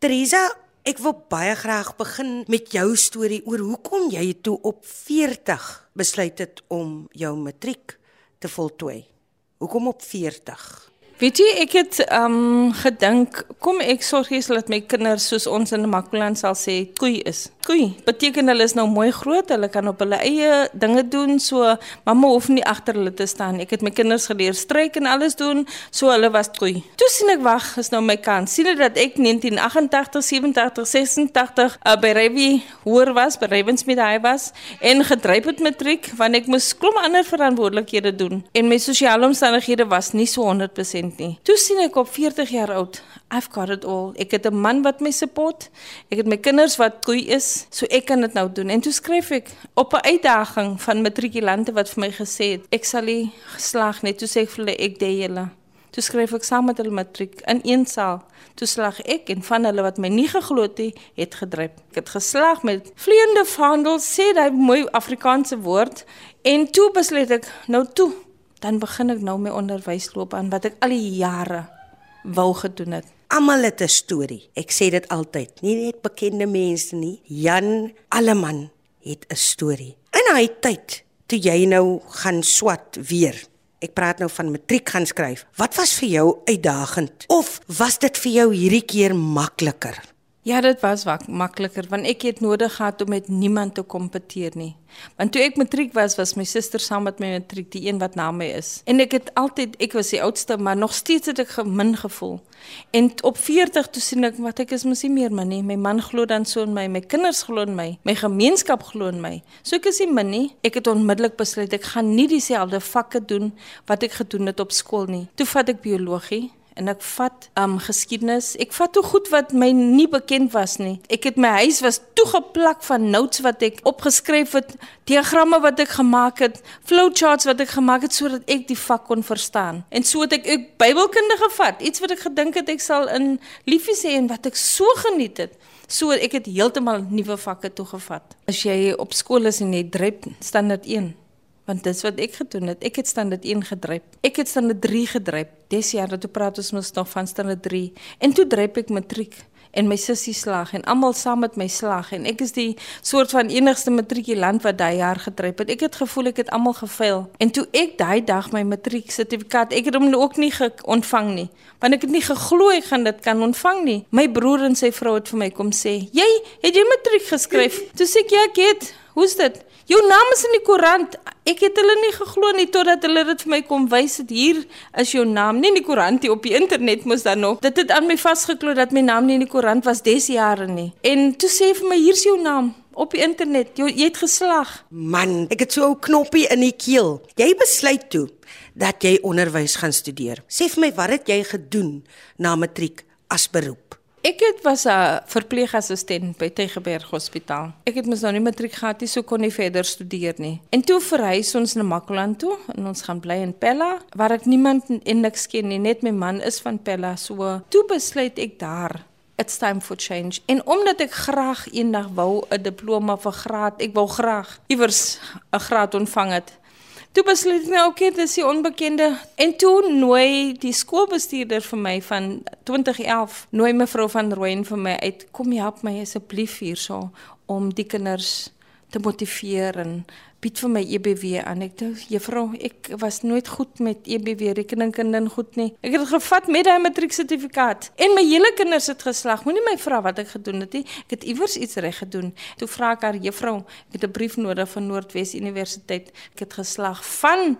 Teresa, ek wil baie graag begin met jou storie oor hoekom jy toe op 40 besluit het om jou matriek te voltooi. Hoekom op 40? Weet jy, ek het um gedink, kom ek sorg eers dat my kinders soos ons in Makwaland sal sê, koei is. Koei beteken hulle is nou mooi groot, hulle kan op hulle eie dinge doen, so mamma hoef nie agter hulle te staan. Ek het my kinders geleer stryk en alles doen, so hulle was koei. Toe sien ek wag, is nou my kans. Sien dit dat ek 1988, 87, 86 uh, by Revi hoor was, by Ravensmead hy was en gedryf het matriek want ek moes klom ander verantwoordelikhede doen en my sosiale omstandighede was nie so 100% kind nie. Toe sien ek op 40 jaar oud, I've got it all. Ek het 'n man wat my support. Ek het my kinders wat koei is, so ek kan dit nou doen. En toe skryf ek op 'n uitdaging van matrikulante wat vir my gesê het, ek sal nie geslaag nie. Toe sê ek vir hulle ek deel julle. Toe skryf ek saam met hulle matriek in een saal. Toe slag ek en van hulle wat my nie geglo het nie, het gedryf. Ek het geslag met vleiende vaandel, sê daai mooi Afrikaanse woord en toe besluit ek nou toe dan begin ek nou my onderwysloopbaan wat ek al die jare wou gedoen het. Almal het 'n storie. Ek sê dit altyd, nie net bekende mense nie. Jan Alleman het 'n storie. In hy tyd toe jy nou gaan swat weer. Ek praat nou van matriek gaan skryf. Wat was vir jou uitdagend of was dit vir jou hierdie keer makliker? Ja, dit was makliker want ek het nodig gehad om met niemand te kompeteer nie. Want toe ek matriek was, was my suster saam met my matriek die een wat na my is. En ek het altyd, ek was die oudste, maar nog steeds het ek gemin gevoel. En op 40 toe sien ek wat ek is mos nie meer man nie. My man glo dan so in my, my kinders glo in my, my gemeenskap glo in my. So ek is nie min nie. Ek het onmiddellik besluit ek gaan nie dieselfde vakke doen wat ek gedoen het op skool nie. Toe vat ek biologie en ek vat um geskiedenis. Ek vat toe goed wat my nie bekend was nie. Ek het my huis was toegeplak van notes wat ek opgeskryf het, diagramme wat ek gemaak het, flowcharts wat ek gemaak het sodat ek die vak kon verstaan. En so het ek ek Bybelkunde gevat, iets wat ek gedink het ek sal in liefie sê en wat ek so geniet het. So ek het heeltemal nuwe vakke toegevat. As jy op skool is en jy dryp standaard 1 want dis wat ek gedoen het. Ek het standaard 1 gedryp. Ek het standaard 3 gedryp. Dis jaar dat toe praat ons mos nog van standaard 3 en toe dryp ek matriek en my sussie slag en almal saam met my slag en ek is die soort van enigste matrikulant wat daai jaar gedryp het. Ek het gevoel ek het almal gefaal. En toe ek daai dag my matriek sertifikaat, ek het hom ook nie ontvang nie. Want ek het nie geglo ek gaan dit kan ontvang nie. My broer en sy vrou het vir my kom sê, "Jy, het jy matriek geskryf?" Toe sê ek, "Ja, ek het." Hoe's dit? Jou naam is in die koerant. Ek het hulle nie geglo nie totdat hulle dit vir my kom wys het. Hier is jou naam, nie in die koerant nie, op die internet mos dan nog. Dit het aan my vasgekloot dat my naam nie in die koerant was des jare nie. En toe sê vir my hier's jou naam op die internet. Jy, jy het geslag. Man, ek het so 'n knoppie in die keel. Jy besluit toe dat jy onderwys gaan studeer. Sê vir my, wat het jy gedoen na matriek as beroep? Ek het was 'n verpleegassistent by Tygerberg Hospitaal. Ek het mos nou nie matriek gehad nie, so kon nie verder studeer nie. En toe verhuis ons na Makwaland toe en ons gaan bly in Pella waar ek niemand en niks ken nie, net my man is van Pella. So toe besluit ek daar It's time for change. En omdat ek graag eendag wou 'n diploma vir graad, ek wou graag iewers 'n graad ontvang het. Toe besluit ek nou okay, dis die onbekende. En toe nooi die skoolbestuurder vir my van 2011 nooi mevrou van Rooyen vir my uit kom help my asseblief hierso om die kinders te motiveer en bied vir my EBW aan. Ek dink juffrou, ek was nooit goed met EBW rekeningkunde goed nie. Ek het gevat met daai matrieksertifikaat en my hele kinders het geslag. Moenie my vra wat ek gedoen het nie. Ek het iewers iets reg gedoen. Toe vra ek haar juffrou, ek het 'n brief nodig van Noordwes Universiteit. Ek het geslag van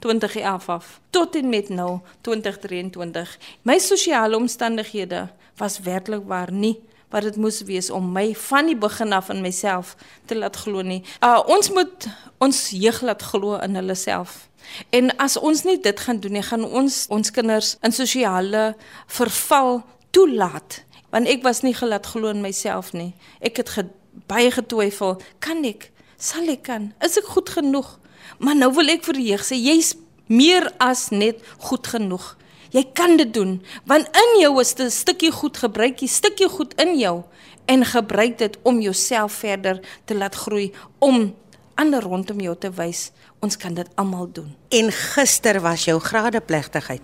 2011 af tot en met nou 2023. My sosiale omstandighede was werklik waar nie wat dit moes wees om my van die begin af in myself te laat glo nie. Uh ons moet ons jeug laat glo in hulle self. En as ons nie dit gaan doen nie, gaan ons ons kinders in sosiale verval toelaat. Want ek was nie gelaat glo in myself nie. Ek het ge, baie getwyfel, kan ek? Sal ek kan? Is ek goed genoeg? Maar nou wil ek vir die jeug sê jy's meer as net goed genoeg. Jy kan dit doen want in jou is 'n stukkie goed gebruik jy stukkie goed in jou en gebruik dit om jouself verder te laat groei om ander rondom jou te wys ons kan dit almal doen. En gister was jou gradeplegtigheid.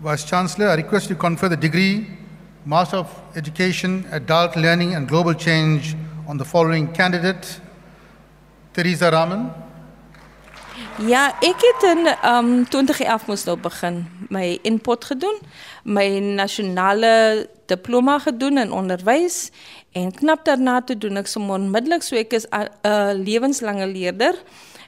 Was chancellor I request you confer the degree Master of Education, Adult Learning and Global Change on the following candidate Teresa Raman, Ja, ek het in um 2011 moes nou begin my input gedoen, my nasionale diploma gedoen in onderwys en knap daarna toe doen ek sommer onmiddellik so ek is 'n lewenslange leerder.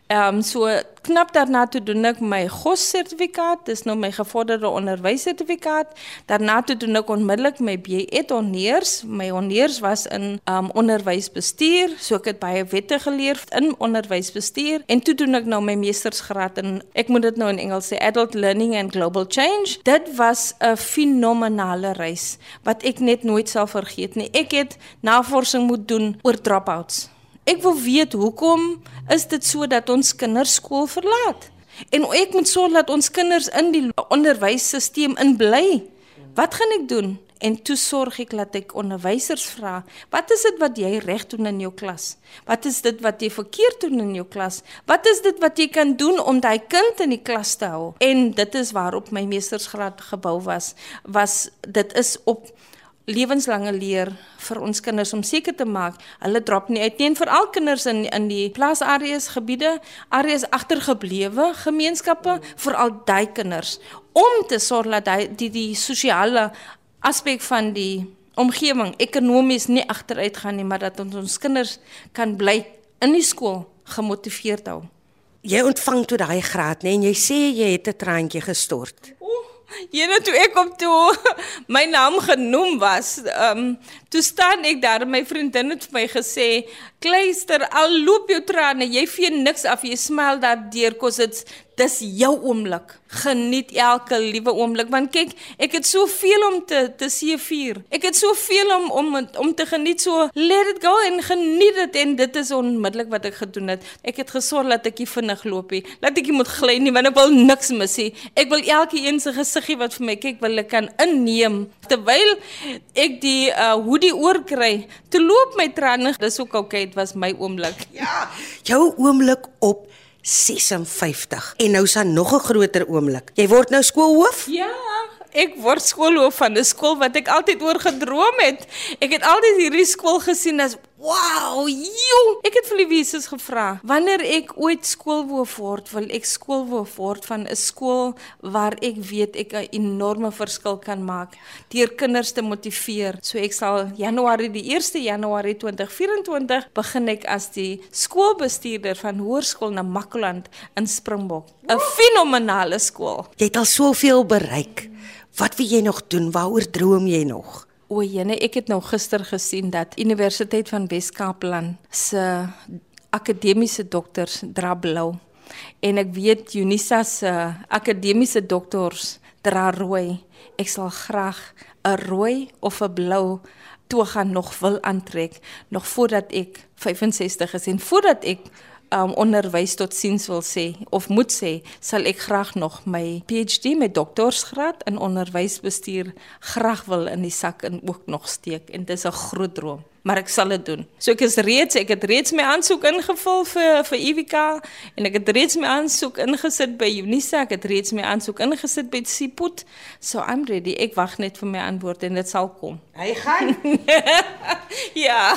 Ehm um, so knap daarna toe doen ek my GOS sertifikaat, dis nou my gevorderde onderwys sertifikaat. Daarna toe doen ek onmiddellik my BEd honeurs. My honeurs was in ehm um, onderwysbestuur, so ek het baie wette geleer in onderwysbestuur en toe doen ek nou my meestersgraad in ek moet dit nou in Engels sê Adult Learning and Global Change. Dit was 'n fenominale reis wat ek net nooit sal vergeet nie. Ek het navorsing moet doen oor dropouts. Ek wil weet hoekom is dit so dat ons kinders skool verlaat? En ek moet sorg dat ons kinders in die onderwysstelsel inbly. Wat gaan ek doen? En toe sorg ek dat ek onderwysers vra, wat is dit wat jy reg doen in jou klas? Wat is dit wat jy verkeerd doen in jou klas? Wat is dit wat jy kan doen om daai kind in die klas te hou? En dit is waarop my meestersgraad gebou was, was dit is op lewenslange leer vir ons kinders om seker te maak. Hulle drop nie uit nie en veral kinders in in die plaasareas gebiede areas agtergeblewe gemeenskappe veral daai kinders. Om te sorg dat die die, die sosiale aspek van die omgewing ekonomies nie agteruit gaan nie maar dat ons ons kinders kan bly in die skool gemotiveerd hou. Jy ontvang toe daai graad nê en jy sê jy het 'n traantjie gestort. Jene toe ek op toe my naam genoem was, ehm um, toe staan ek daar en my vriendin het vir my gesê, "Kleister, al loop jou trane, jy vee niks af, jy smil daar deur kos dit dis jou oomblik. Geniet elke liewe oomblik want kyk, ek het soveel om te te seevier. Ek het soveel om om om te geniet so let it go en geniet dit en dit is onmiddellik wat ek gedoen het. Ek het gesorg dat ek nie vinnig loop nie. Laat ek nie moet gly nie want ek wil niks mis nie. Ek wil elke een se gesiggie wat vir my kyk wil ek kan inneem terwyl ek die uh hoodie oorkry. Te loop my trane, dis ook okay, dit was my oomblik. Ja, jou oomblik op 56. En nou is daar nog 'n groter oomblik. Jy word nou skoolhoof? Ja, ek word skoolhoof van 'n skool wat ek altyd oor gedroom het. Ek het altyd hierdie skool gesien as Wow, jong. Ek het vir Liewies gevra, wanneer ek ooit skoolhoof word, wil ek skoolhoof word van 'n skool waar ek weet ek 'n enorme verskil kan maak deur kinders te motiveer. So ek sal Januarie die 1 Januarie 2024 begin ek as die skoolbestuurder van Hoërskool na Makwaland in Springbok. 'n Fenominale skool. Jy het al soveel bereik. Wat wil jy nog doen? Waaroor droom jy nog? O, jene, ek het nou gister gesien dat Universiteit van Wes-Kaapland se akademiese dokters dra blou. En ek weet Unisa se akademiese dokters dra rooi. Ek sal graag 'n rooi of 'n blou toga nog wil aantrek nog voordat ek 65 is en voordat ek um, onderwys tot siens wil sê of moet sê, sal ek graag nog my PhD met doktorsgraad in onderwysbestuur graag wil in die sak en ook nog steek en dit is 'n groot droom maar ek sal dit doen. So ek is reeds ek het reeds my aansoek ingevul vir vir UWK en ek het reeds my aansoek ingesit by Unisa, ek het reeds my aansoek ingesit by Siput. So I'm ready. Ek wag net vir my antwoord en dit sal kom. Hy gaan. ja.